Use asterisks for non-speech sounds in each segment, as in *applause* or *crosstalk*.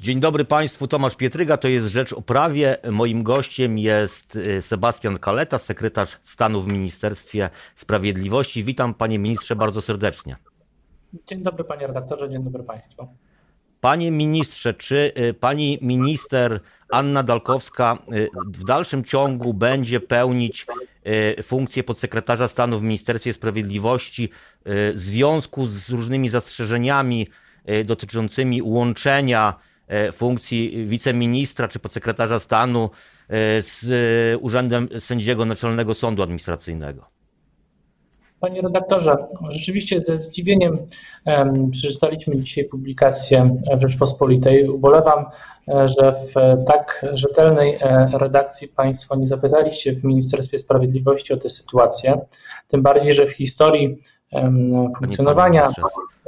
Dzień dobry Państwu, Tomasz Pietryga, to jest Rzecz o Prawie. Moim gościem jest y, Sebastian Kaleta, sekretarz stanu w Ministerstwie Sprawiedliwości. Witam Panie Ministrze bardzo serdecznie. Dzień dobry Panie Redaktorze, dzień dobry Państwu. Panie Ministrze, czy y, Pani Minister Anna Dalkowska y, w dalszym ciągu będzie pełnić funkcję podsekretarza stanu w Ministerstwie Sprawiedliwości w związku z różnymi zastrzeżeniami dotyczącymi łączenia funkcji wiceministra czy podsekretarza stanu e, z urzędem sędziego Naczelnego Sądu Administracyjnego. Panie redaktorze, rzeczywiście ze zdziwieniem przeczytaliśmy dzisiaj publikację w Rzeczpospolitej. Ubolewam, e, że w tak rzetelnej redakcji Państwo nie zapytaliście w Ministerstwie Sprawiedliwości o tę sytuację. Tym bardziej, że w historii funkcjonowania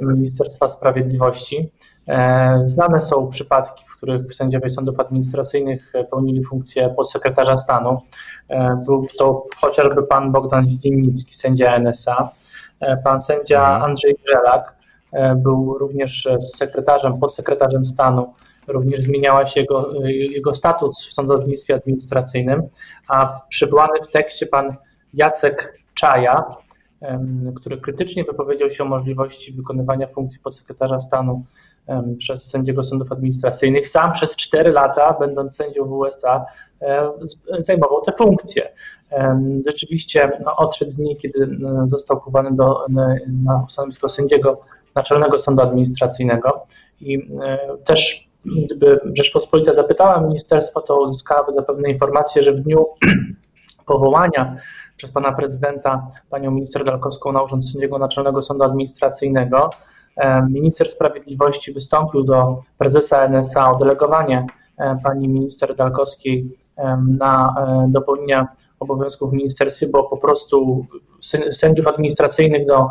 Ministerstwa Sprawiedliwości E, znane są przypadki, w których sędziowie sądów administracyjnych pełnili funkcję podsekretarza stanu. E, był to chociażby pan Bogdan Zdziennicki, sędzia NSA, e, pan sędzia mhm. Andrzej Grzelak był również sekretarzem, podsekretarzem stanu. Również zmieniała się jego, jego status w sądownictwie administracyjnym, a przywołany w tekście pan Jacek Czaja, który krytycznie wypowiedział się o możliwości wykonywania funkcji podsekretarza stanu przez sędziego sądów administracyjnych. Sam przez 4 lata, będąc sędzią w USA, zajmował te funkcje. Rzeczywiście no, odszedł z niej, kiedy został powołany do, na stanowisko sędziego Naczelnego Sądu Administracyjnego i też gdyby Rzeczpospolita zapytała ministerstwo, to uzyskałaby zapewne informację, że w dniu *clears throat* powołania przez pana prezydenta panią minister Dalkowską na urząd sędziego Naczelnego Sądu Administracyjnego Minister Sprawiedliwości wystąpił do prezesa NSA o delegowanie pani minister Dalkowskiej na e, dopełnienie obowiązków w ministerstwie, bo po prostu sędziów administracyjnych do,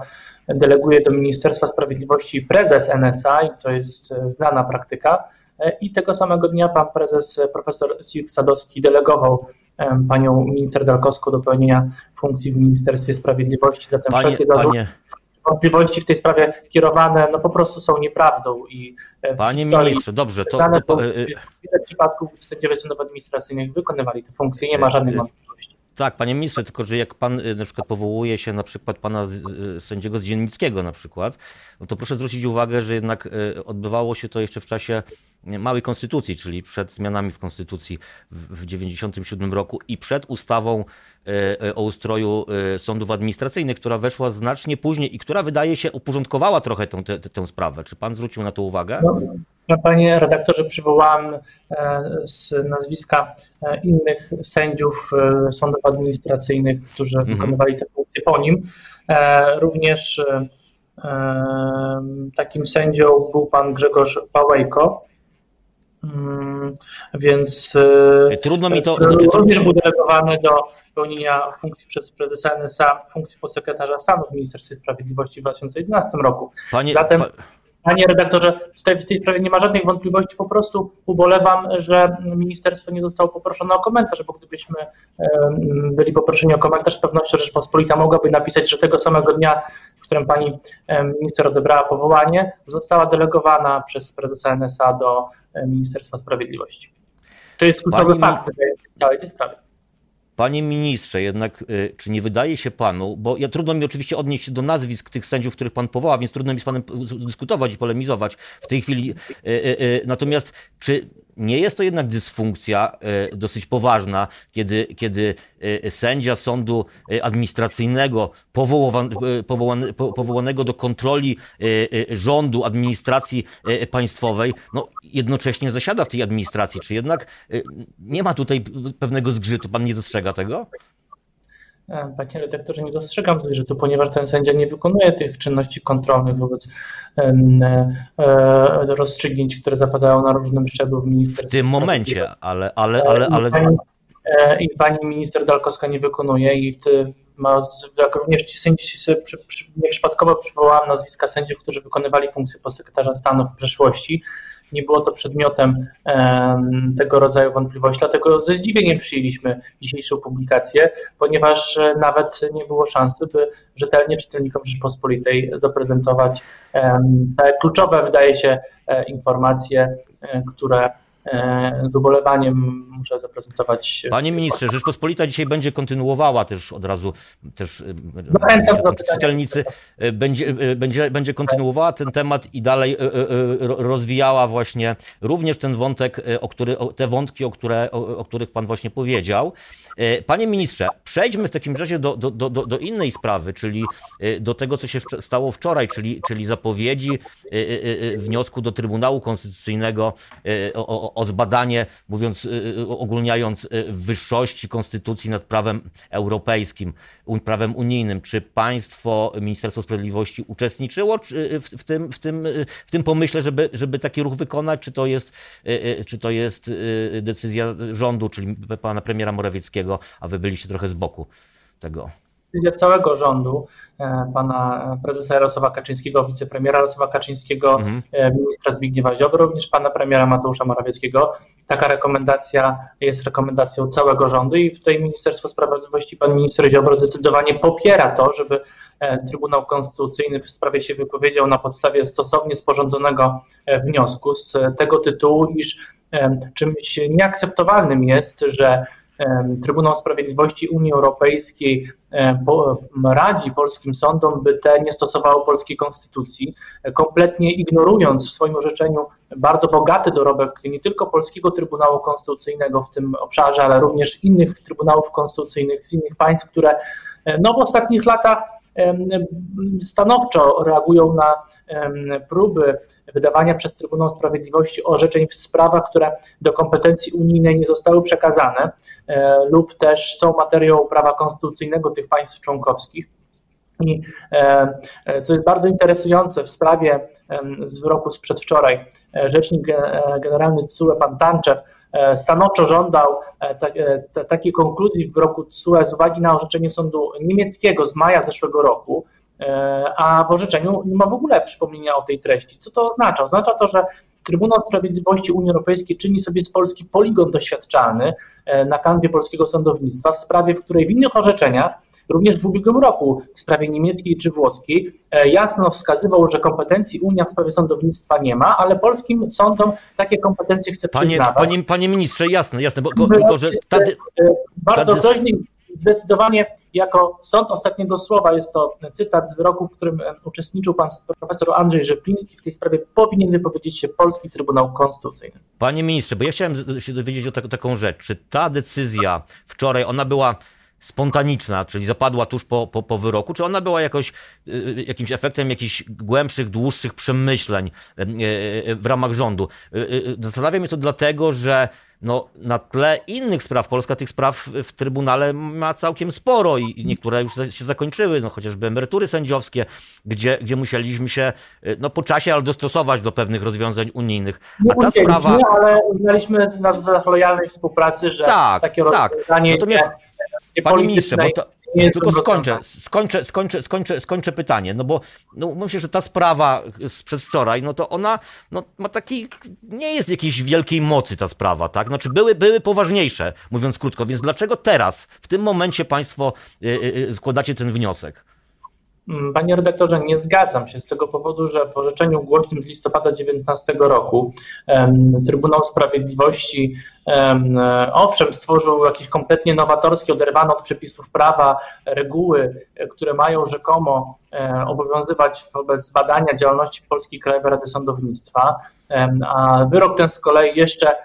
deleguje do Ministerstwa Sprawiedliwości prezes NSA i to jest e, znana praktyka. E, I tego samego dnia pan prezes profesor Silk Sadowski delegował panią minister Dalkowską do pełnienia funkcji w Ministerstwie Sprawiedliwości. Zatem panie, wszelkie zarzuty, panie, wątpliwości w tej sprawie kierowane no po prostu są nieprawdą i e, Panie ministrze, dobrze, to, to, to... E, wiele przypadków sędziowie sądów administracyjnych wykonywali te funkcje, nie ma żadnych wątpliwości. Tak, panie ministrze, tylko że jak pan na przykład powołuje się na przykład pana sędziego z Dziennickiego na przykład, no to proszę zwrócić uwagę, że jednak odbywało się to jeszcze w czasie małej konstytucji, czyli przed zmianami w konstytucji w 1997 roku i przed ustawą o ustroju sądów administracyjnych, która weszła znacznie później i która wydaje się uporządkowała trochę tę, tę, tę sprawę. Czy pan zwrócił na to uwagę? No, no panie redaktorze, przywołałem z nazwiska innych sędziów sądów administracyjnych, którzy mhm. wykonywali te funkcje po nim. Również takim sędzią był pan Grzegorz Pałejko, Mm, więc e, trudno mi to. Również był delegowany do pełnienia funkcji przez prezesa NSA, funkcji podsekretarza stanu w Ministerstwie Sprawiedliwości w 2011 roku. Panie, Zatem, panie redaktorze, tutaj w tej sprawie nie ma żadnych wątpliwości, po prostu ubolewam, że ministerstwo nie zostało poproszone o komentarz, bo gdybyśmy byli poproszeni o komentarz, z pewnością Rzeczpospolita mogłaby napisać, że tego samego dnia, w którym pani minister odebrała powołanie, została delegowana przez prezesa NSA do Ministerstwa Sprawiedliwości. To jest kluczowy Panie fakt w całej tej sprawie. Panie ministrze, jednak y, czy nie wydaje się panu, bo ja trudno mi oczywiście odnieść się do nazwisk tych sędziów, których pan powoła, więc trudno mi z panem dyskutować i polemizować w tej chwili. Y, y, natomiast czy nie jest to jednak dysfunkcja e, dosyć poważna, kiedy, kiedy e, sędzia sądu e, administracyjnego powołanego do kontroli rządu, administracji państwowej, no jednocześnie zasiada w tej administracji. Czy jednak nie ma tutaj pewnego zgrzytu? Pan nie dostrzega tego? E, panie redaktorze, nie dostrzegam zgrzytu, ponieważ ten sędzia nie wykonuje tych czynności kontrolnych wobec e, e, rozstrzygnięć, które zapadają na różnym szczeblu w ministerstwie. W tym momencie, ale... ale, ale, ale... I, pani, minister Dalkowska nie wykonuje i ty, ma, jak również ci sędzi, nieprzypadkowo przywołałam nazwiska sędziów, którzy wykonywali funkcję podsekretarza stanu w przeszłości nie było to przedmiotem tego rodzaju wątpliwości. Dlatego ze zdziwieniem przyjęliśmy dzisiejszą publikację, ponieważ nawet nie było szansy, by rzetelnie czytelnikom Rzeczpospolitej zaprezentować te kluczowe, wydaje się, informacje, które z ubolewaniem muszę zaprezentować. Panie ministrze, Rzeczpospolita dzisiaj będzie kontynuowała też od razu, też Zachęcam do czytelnicy, będzie, będzie, będzie kontynuowała ten temat i dalej rozwijała właśnie również ten wątek, o który, te wątki, o, które, o, o których pan właśnie powiedział. Panie ministrze, przejdźmy w takim razie do, do, do, do innej sprawy, czyli do tego, co się stało wczoraj, czyli, czyli zapowiedzi wniosku do Trybunału Konstytucyjnego o, o zbadanie, mówiąc, ogólniając, wyższości konstytucji nad prawem europejskim, prawem unijnym. Czy państwo, Ministerstwo Sprawiedliwości uczestniczyło w, tym, w, tym, w tym pomyśle, żeby, żeby taki ruch wykonać, czy to jest, czy to jest decyzja rządu, czyli pana premiera Morawieckiego, a wy byliście trochę z boku tego? Decyzja całego rządu, e, pana prezesa Jarosława Kaczyńskiego, wicepremiera Jarosława Kaczyńskiego, mhm. E, ministra Zbigniewa Ziobro, również pana premiera Mateusza Morawieckiego. Taka rekomendacja jest rekomendacją całego rządu i w tej Ministerstwo Sprawiedliwości pan minister Ziobro zdecydowanie popiera to, żeby e, Trybunał Konstytucyjny w sprawie się wypowiedział na podstawie stosownie sporządzonego wniosku z tego tytułu, iż czymś nieakceptowalnym jest, że Trybunał Sprawiedliwości Unii Europejskiej radzi polskim sądom, by te nie stosowały polskiej konstytucji, kompletnie ignorując w swoim orzeczeniu bardzo bogaty dorobek nie tylko polskiego Trybunału Konstytucyjnego w tym obszarze, ale również innych Trybunałów Konstytucyjnych z innych państw, które no, w ostatnich latach stanowczo reagują na próby wydawania przez Trybunał Sprawiedliwości orzeczeń w sprawach, które do kompetencji unijnej nie zostały przekazane e, lub też są materią prawa konstytucyjnego tych państw członkowskich. I e, e, co jest bardzo interesujące w sprawie z wyroku z przedwczoraj, rzecznik generalny TSUE, pan Tanczew, stanowczo żądał takiej konkluzji w wyroku TSUE z uwagi na orzeczenie sądu niemieckiego z maja zeszłego roku, a w orzeczeniu nie ma w ogóle przypomnienia o tej treści. Co to oznacza? Oznacza to, że Trybunał Sprawiedliwości Unii Europejskiej czyni sobie z Polski poligon doświadczalny e, na kanwie polskiego sądownictwa w sprawie, w której w innych orzeczeniach, również w ubiegłym roku w sprawie niemieckiej czy włoskiej, e, jasno wskazywał, że kompetencji Unia w sprawie sądownictwa nie ma, ale polskim sądom takie kompetencje chce panie, przyznawać. Panie, panie ministrze, jasne, jasne, bo, tylko że... Stady, e, bardzo groźny Zdecydowanie jako sąd ostatniego słowa jest to cytat z wyroku, w którym uczestniczył pan profesor Andrzej Rzepliński. W tej sprawie powinien wypowiedzieć się Polski Trybunał Konstytucyjny. Panie ministrze, bo ja chciałem się dowiedzieć o taką rzecz. Czy ta decyzja wczoraj, ona była spontaniczna, czyli zapadła tuż po, po, po wyroku, czy ona była jakoś, y, jakimś efektem jakichś głębszych, dłuższych przemyśleń y, y, w ramach rządu? Zastanawia mnie to dlatego, że no, na tle innych spraw, Polska tych spraw w Trybunale ma całkiem sporo i niektóre już się zakończyły, no, chociażby emerytury sędziowskie, gdzie, gdzie musieliśmy się no, po czasie ale dostosować do pewnych rozwiązań unijnych. A ta sprawa... ale uznaliśmy na zasadach lojalnej współpracy, że tak, takie tak. rozwiązanie Natomiast, Panie ministrze, bo to, nie tylko skończę, skończę, skończę, skończę, skończę pytanie, no bo no, myślę, że ta sprawa z przedwczoraj, no to ona no, ma taki, nie jest jakiejś wielkiej mocy ta sprawa, tak? Znaczy były, były poważniejsze, mówiąc krótko, więc dlaczego teraz, w tym momencie państwo y, y, y składacie ten wniosek? Mm, panie redaktorze, nie zgadzam się z tego powodu, że w orzeczeniu głośnym z listopada 2019 roku Trybunał Sprawiedliwości owszem stworzył jakieś kompletnie nowatorskie, oderwane od przepisów prawa reguły, które mają rzekomo e, obowiązywać wobec badania działalności Polskiej Krajowej Rady Sądownictwa, a wyrok ten z kolei jeszcze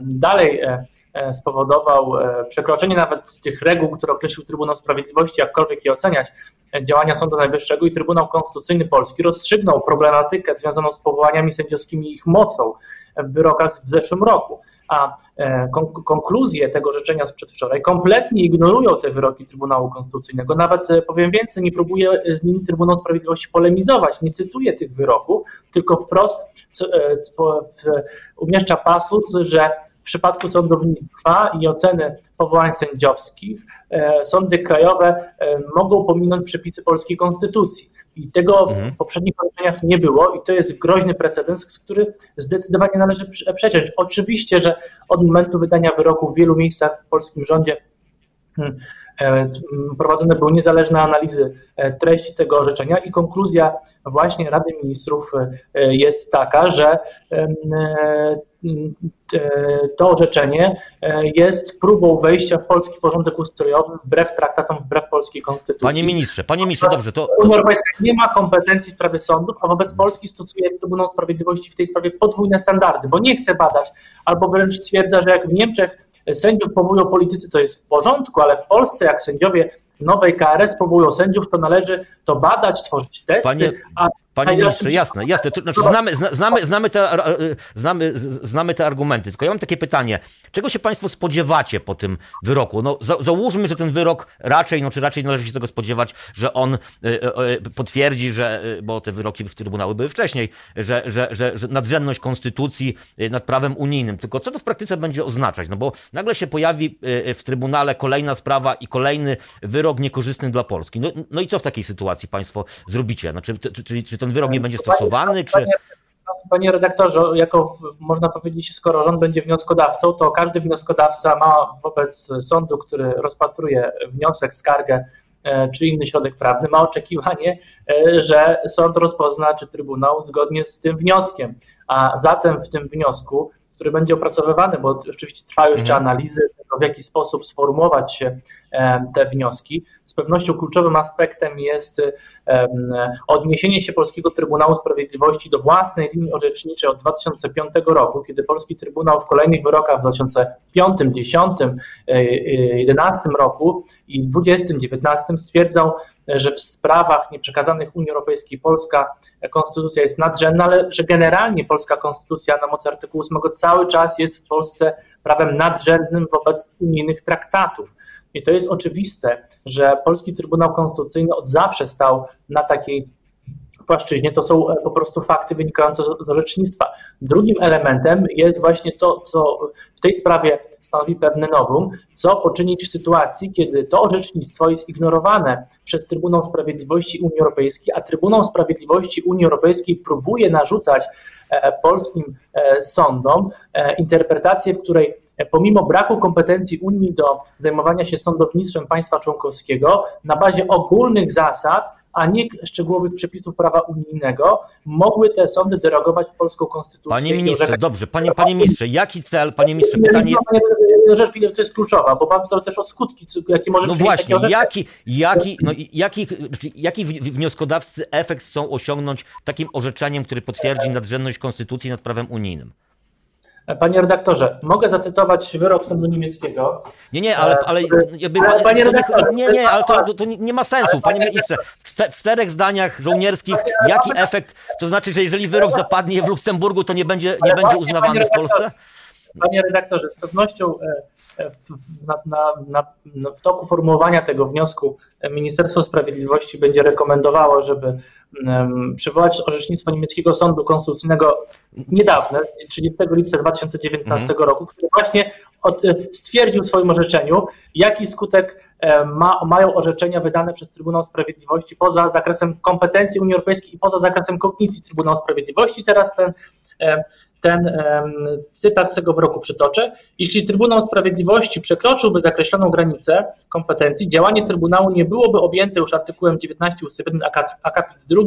dalej e, E, spowodował e, przekroczenie nawet tych reguł, które określił Trybunał Sprawiedliwości, jakkolwiek je oceniać, e, działania Sądu Najwyższego i Trybunał Konstytucyjny Polski rozstrzygnął problematykę związaną z powołaniami sędziowskimi i ich mocą w wyrokach w zeszłym roku. A konkluzje tego rzeczenia z przedwczoraj kompletnie ignorują te wyroki Trybunału Konstytucyjnego. Nawet powiem więcej, nie próbuje z nimi Trybunał Sprawiedliwości polemizować, nie cytuje tych wyroków, tylko wprost umieszcza pasus, że przypadku sądownictwa i oceny powołań sędziowskich e, sądy krajowe e, mogą pominąć przepisy polskiej konstytucji. I tego mhm. w poprzednich orzeczeniach nie było i to jest groźny precedens, który zdecydowanie należy przeciąć. Oczywiście, że od momentu wydania wyroku w wielu miejscach w polskim rządzie hmm, prowadzone były niezależne analizy e, treści tego orzeczenia i konkluzja właśnie Rady Ministrów e, jest taka, że to orzeczenie jest próbą wejścia w polski porządek ustrojowy wbrew traktatom, wbrew polskiej konstytucji. Panie ministrze, panie ministrze, dobrze, to... Unia Europejska nie ma kompetencji w sprawie sądów, a wobec Polski stosuje Trybunał Sprawiedliwości w tej sprawie podwójne standardy, bo nie chce badać, albo wręcz stwierdza, że jak w Niemczech sędziów powołują politycy, to jest w porządku, ale w Polsce, jak sędziowie nowej KRS powołują sędziów, to należy to badać, tworzyć testy, Panie... a Panie ministrze, jasne, jasne. To, znaczy znamy, znamy, znamy, te, znamy, znamy te argumenty, tylko ja mam takie pytanie. Czego się Państwo spodziewacie po tym wyroku? No, za, załóżmy, że ten wyrok raczej, no, czy raczej należy się tego spodziewać, że on y, potwierdzi, że, bo te wyroki w Trybunały były wcześniej, że, że, że, że nadrzędność konstytucji nad prawem unijnym. Tylko co to w praktyce będzie oznaczać? No bo nagle się pojawi w Trybunale kolejna sprawa i kolejny wyrok niekorzystny dla Polski. No, no i co w takiej sytuacji Państwo zrobicie? Znaczy, czy to ten wyrok nie będzie stosowany? Czy... Panie, redaktorze, jako można powiedzieć, skoro rząd będzie wnioskodawcą, to każdy wnioskodawca ma wobec sądu, który rozpatruje wniosek, skargę e, czy inny środek prawny, ma oczekiwanie, e, że sąd rozpozna, czy Trybunał zgodnie z tym wnioskiem. A zatem w tym wniosku który będzie opracowywany, bo oczywiście trwają jeszcze mhm. analizy w jaki sposób sformułować te wnioski. Z pewnością kluczowym aspektem jest odniesienie się Polskiego Trybunału Sprawiedliwości do własnej linii orzeczniczej od 2005 roku, kiedy Polski Trybunał w kolejnych wyrokach w 2005, 10, 11 roku i 20, 19 stwierdzał, że w sprawach nieprzekazanych Unii Europejskiej polska konstytucja jest nadrzędna, ale że generalnie polska konstytucja na mocy artykułu 8 cały czas jest w Polsce prawem nadrzędnym wobec unijnych traktatów. I to jest oczywiste, że Polski Trybunał Konstytucyjny od zawsze stał na takiej płaszczyźnie, to są e, po prostu fakty wynikające z orzecznictwa. Drugim elementem jest właśnie to, co w tej sprawie stanowi pewne nowum, co poczynić w sytuacji, kiedy to orzecznictwo jest ignorowane przez Trybunał Sprawiedliwości Unii Europejskiej, a Trybunał Sprawiedliwości Unii Europejskiej próbuje narzucać e, polskim e, sądom interpretację, w której pomimo braku kompetencji Unii do zajmowania się sądownictwem państwa członkowskiego, na bazie ogólnych zasad a nie szczegółowych przepisów prawa unijnego, mogły te sądy derogować polską konstytucję. Panie ministrze, dobrze, panie, panie ministrze, jaki cel, panie ministrze, pytanie... Rzecz to jest kluczowa, bo mamy to też o skutki, jakie może No właśnie, jaki, jaki, no, jaki, jaki wnioskodawcy efekt chcą osiągnąć takim orzeczeniem, który potwierdzi nadrzędność konstytucji nad prawem unijnym? Panie redaktorze, mogę zacytować wyrok sądu niemieckiego. Nie, nie, ale, ale, jakby, panie redaktorze, nie, nie, ale to, to, nie ma sensu, panie ministrze. W czterech zdaniach żołnierskich, jaki efekt, to znaczy, że jeżeli wyrok zapadnie w Luksemburgu, to nie będzie, nie będzie uznawany w Polsce? Panie redaktorze, z pewnością e, w, na, na, na, w toku formułowania tego wniosku Ministerstwo Sprawiedliwości będzie rekomendowało, żeby przywołać orzecznictwo niemieckiego sądu konstytucyjnego niedawne, 30 lipca 2019 mhm. roku, który właśnie od, e, stwierdził w swoim orzeczeniu, jaki skutek e, ma, mają orzeczenia wydane przez Trybunał Sprawiedliwości poza zakresem kompetencji Unii Europejskiej i poza zakresem kognicji Trybunału Sprawiedliwości. Teraz ten ten cytat z tego wyroku przytoczę. Jeśli Trybunał Sprawiedliwości przekroczyłby zakreśloną granicę kompetencji, działanie Trybunału nie byłoby objęte już artykułem 19 ust. 1 akapit 2,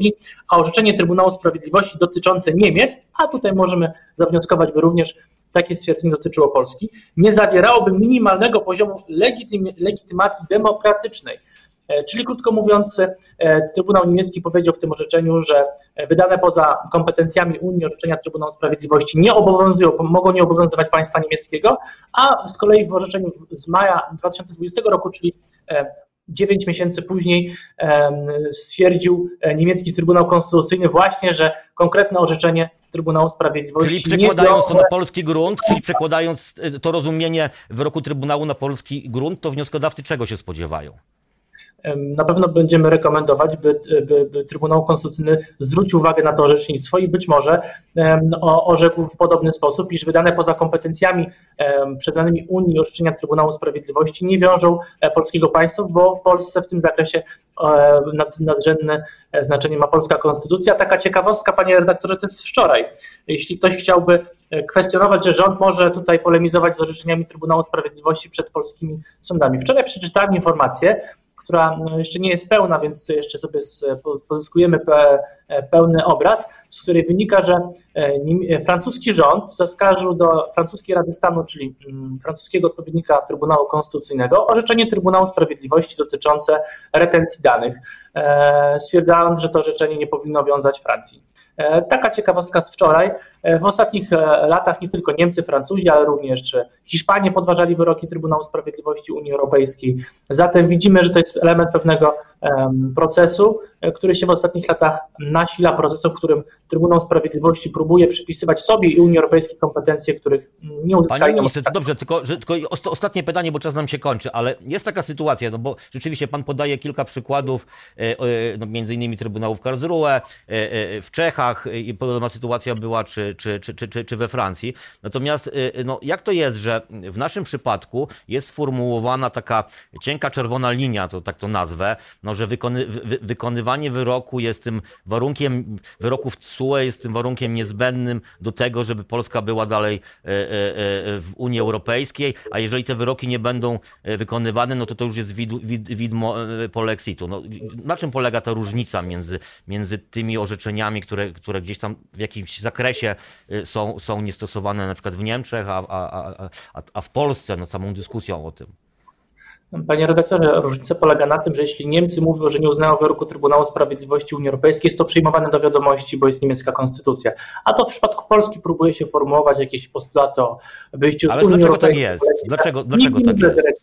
a orzeczenie Trybunału Sprawiedliwości dotyczące Niemiec, a tutaj możemy zawnioskować, by również takie stwierdzenie dotyczyło Polski, nie zawierałoby minimalnego poziomu legitymacji demokratycznej. E, czyli krótko mówiąc, e, Trybunał Niemiecki powiedział w tym orzeczeniu, że wydane poza kompetencjami Unii orzeczenia Trybunału Sprawiedliwości nie obowiązują, mogą nie obowiązywać państwa niemieckiego, a z kolei w orzeczeniu z maja 2020 roku, czyli 9 e, miesięcy później stwierdził niemiecki Trybunał Konstytucyjny właśnie, że konkretne orzeczenie Trybunału Sprawiedliwości. Czyli przekładając to na polski grunt, czyli przekładając to rozumienie wyroku Trybunału na polski grunt, to wnioskodawcy czego się spodziewają? Na pewno będziemy rekomendować, by, by, by Trybunał Konstytucyjny zwrócił uwagę na to orzecznictwo i być może orzekł w podobny sposób, iż wydane poza kompetencjami przyznanymi Unii orzeczenia Trybunału Sprawiedliwości nie wiążą e, polskiego państwa, bo w Polsce w tym zakresie e, nad, nadrzędne e, znaczenie ma polska konstytucja. Taka ciekawostka, panie redaktorze, to jest wczoraj. Jeśli ktoś chciałby kwestionować, że rząd może tutaj polemizować z orzeczeniami Trybunału Sprawiedliwości przed polskimi sądami. Wczoraj przeczytałem informację, która no, jeszcze nie jest pełna, więc jeszcze sobie pozyskujemy pełny obraz, z której wynika, że e, francuski rząd zaskarżył do francuskiej Rady Stanu, czyli mm, francuskiego odpowiednika Trybunału Konstytucyjnego, orzeczenie Trybunału Sprawiedliwości dotyczące retencji danych, e, stwierdzając, że to orzeczenie nie powinno wiązać Francji. E, taka ciekawostka z wczoraj. W ostatnich latach nie tylko Niemcy, Francuzi, ale również Hiszpanie podważali wyroki Trybunału Sprawiedliwości Unii Europejskiej. Zatem widzimy, że to jest element pewnego procesu, który się w ostatnich latach nasila, procesu, w którym Trybunał Sprawiedliwości próbuje przypisywać sobie i Unii Europejskiej kompetencje, których nie uzyskali. Panie ministrze, dobrze, tylko, że, tylko ostatnie pytanie, bo czas nam się kończy, ale jest taka sytuacja, no bo rzeczywiście pan podaje kilka przykładów, e, e, no między innymi Trybunału w Karlsruhe, e, w Czechach i podobna sytuacja była, czy, czy, czy, czy, czy we Francji. Natomiast no, jak to jest, że w naszym przypadku jest sformułowana taka cienka czerwona linia, to tak to nazwę, no, że wykony, wy, wykonywanie wyroku jest tym warunkiem, wyroków TSUE jest tym warunkiem niezbędnym do tego, żeby Polska była dalej e, w Unii Europejskiej, a jeżeli te wyroki nie będą wykonywane, no to to już jest widmo polexitu. No, na czym polega ta różnica między, między tymi orzeczeniami, które, które gdzieś tam w jakimś zakresie są, są niestosowane na przykład w Niemczech, a, a, a, a w Polsce, no samą dyskusją o tym? Panie redaktorze, różnica polega na tym, że jeśli Niemcy mówią, że nie uznają wyroku Trybunału Sprawiedliwości Unii Europejskiej, jest to przyjmowane do wiadomości, bo jest niemiecka konstytucja. A to w przypadku Polski próbuje się formułować jakieś postulaty o wyjściu Ale z Unii dlaczego tak jest? Dlaczego, dlaczego tak jest?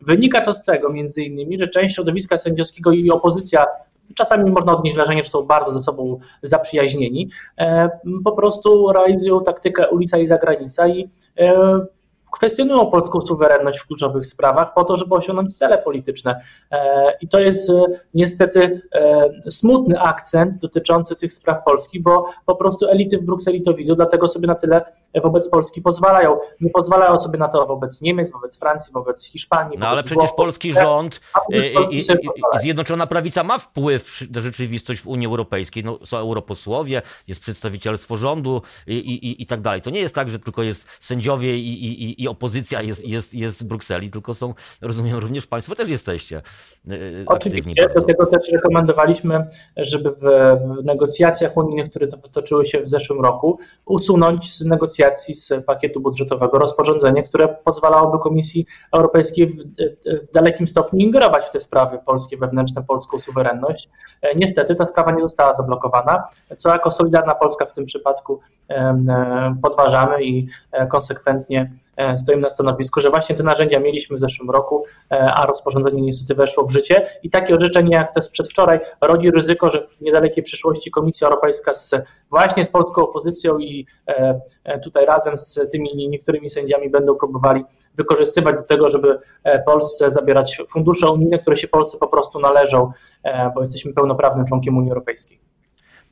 Wynika to z tego między innymi, że część środowiska sędziowskiego i opozycja czasami można odnieść wrażenie, że są bardzo ze sobą zaprzyjaźnieni, e, po prostu realizują taktykę ulica i zagranica i e, kwestionują polską suwerenność w kluczowych sprawach po to, żeby osiągnąć cele polityczne. E, I to jest e, niestety e, smutny akcent dotyczący tych spraw Polski, bo po prostu elity w Brukseli to widzą, dlatego sobie na tyle wobec Polski pozwalają. Nie pozwalają sobie na to wobec Niemiec, wobec Francji, wobec Hiszpanii. No ale przecież Włoch, polski rząd i, i, i, Zjednoczona Prawica ma wpływ na rzeczywistość w Unii Europejskiej. No, są europosłowie, jest przedstawicielstwo rządu i, i, i tak dalej. To nie jest tak, że tylko jest sędziowie i, i, i opozycja jest, jest, jest z Brukseli, tylko są, rozumiem, również Państwo też jesteście. E, Oczywiście, do tego też rekomendowaliśmy, żeby w, w negocjacjach unijnych, które toczyły się w zeszłym roku, usunąć z negocjacji z pakietu budżetowego rozporządzenie, które pozwalałoby Komisji Europejskiej w, w dalekim stopniu ingerować w te sprawy polskie, wewnętrzne, polską suwerenność. E, niestety ta sprawa nie została zablokowana, co jako Solidarna Polska w tym przypadku e, podważamy i e, konsekwentnie E, stoimy na stanowisku, że właśnie te narzędzia mieliśmy w zeszłym roku, e, a rozporządzenie niestety weszło w życie i takie orzeczenie jak te z przedwczoraj rodzi ryzyko, że w niedalekiej przyszłości Komisja Europejska z, właśnie z polską opozycją i e, tutaj razem z tymi niektórymi sędziami będą próbowali wykorzystywać do tego, żeby Polsce zabierać fundusze unijne, które się Polsce po prostu należą, bo jesteśmy pełnoprawnym członkiem Unii Europejskiej.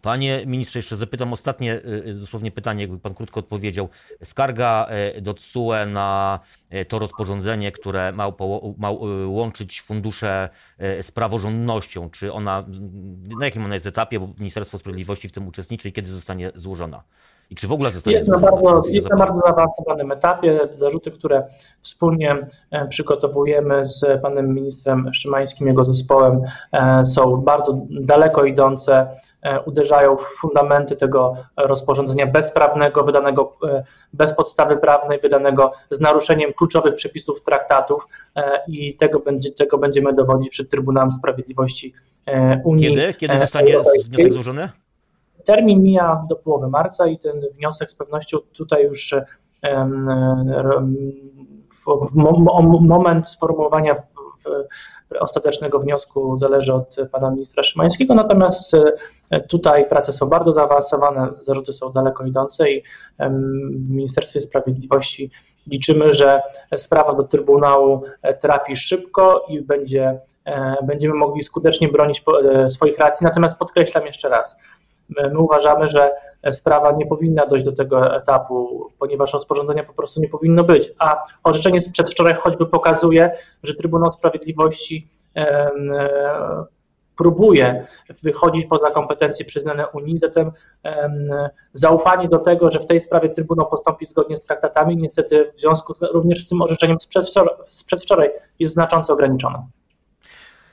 Panie ministrze, jeszcze zapytam ostatnie y, y, dosłownie pytanie, jakby pan krótko odpowiedział. Skarga y, do TSUE na to rozporządzenie, które ma, ma łączyć fundusze z praworządnością. Czy ona, na jakim ona jest etapie, bo Ministerstwo Sprawiedliwości w tym uczestniczy i kiedy zostanie złożona? I czy w ogóle zostanie jest na bardzo, jest na bardzo zaawansowanym etapie. Zarzuty, które wspólnie e, przygotowujemy z panem ministrem Szymańskim, jego zespołem, e, są bardzo daleko idące, uderzają w fundamenty tego rozporządzenia bezprawnego, wydanego bez podstawy prawnej, wydanego z naruszeniem kluczowych przepisów traktatów i tego, będzie, tego będziemy dowodzić przed Trybunałem Sprawiedliwości Unii. Kiedy? Kiedy zostanie wniosek złożony? Termin mija do połowy marca i ten wniosek z pewnością tutaj już moment sformułowania ostatecznego wniosku zależy od pana ministra Szymańskiego, natomiast tutaj prace są bardzo zaawansowane, zarzuty są daleko idące i w Ministerstwie Sprawiedliwości liczymy, że sprawa do Trybunału trafi szybko i będzie, będziemy mogli skutecznie bronić swoich racji. Natomiast podkreślam jeszcze raz, My uważamy, że sprawa nie powinna dojść do tego etapu, ponieważ rozporządzenia po prostu nie powinno być. A orzeczenie z przedwczoraj choćby pokazuje, że Trybunał Sprawiedliwości próbuje wychodzić poza kompetencje przyznane Unii, zatem zaufanie do tego, że w tej sprawie Trybunał postąpi zgodnie z traktatami, niestety w związku z, również z tym orzeczeniem z przedwczoraj jest znacząco ograniczone.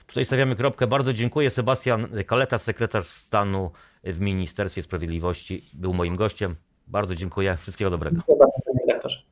Tutaj stawiamy kropkę. Bardzo dziękuję. Sebastian Kaleta, sekretarz stanu w Ministerstwie Sprawiedliwości, był moim gościem. Bardzo dziękuję. Wszystkiego dobrego. Dziękuję bardzo, panie.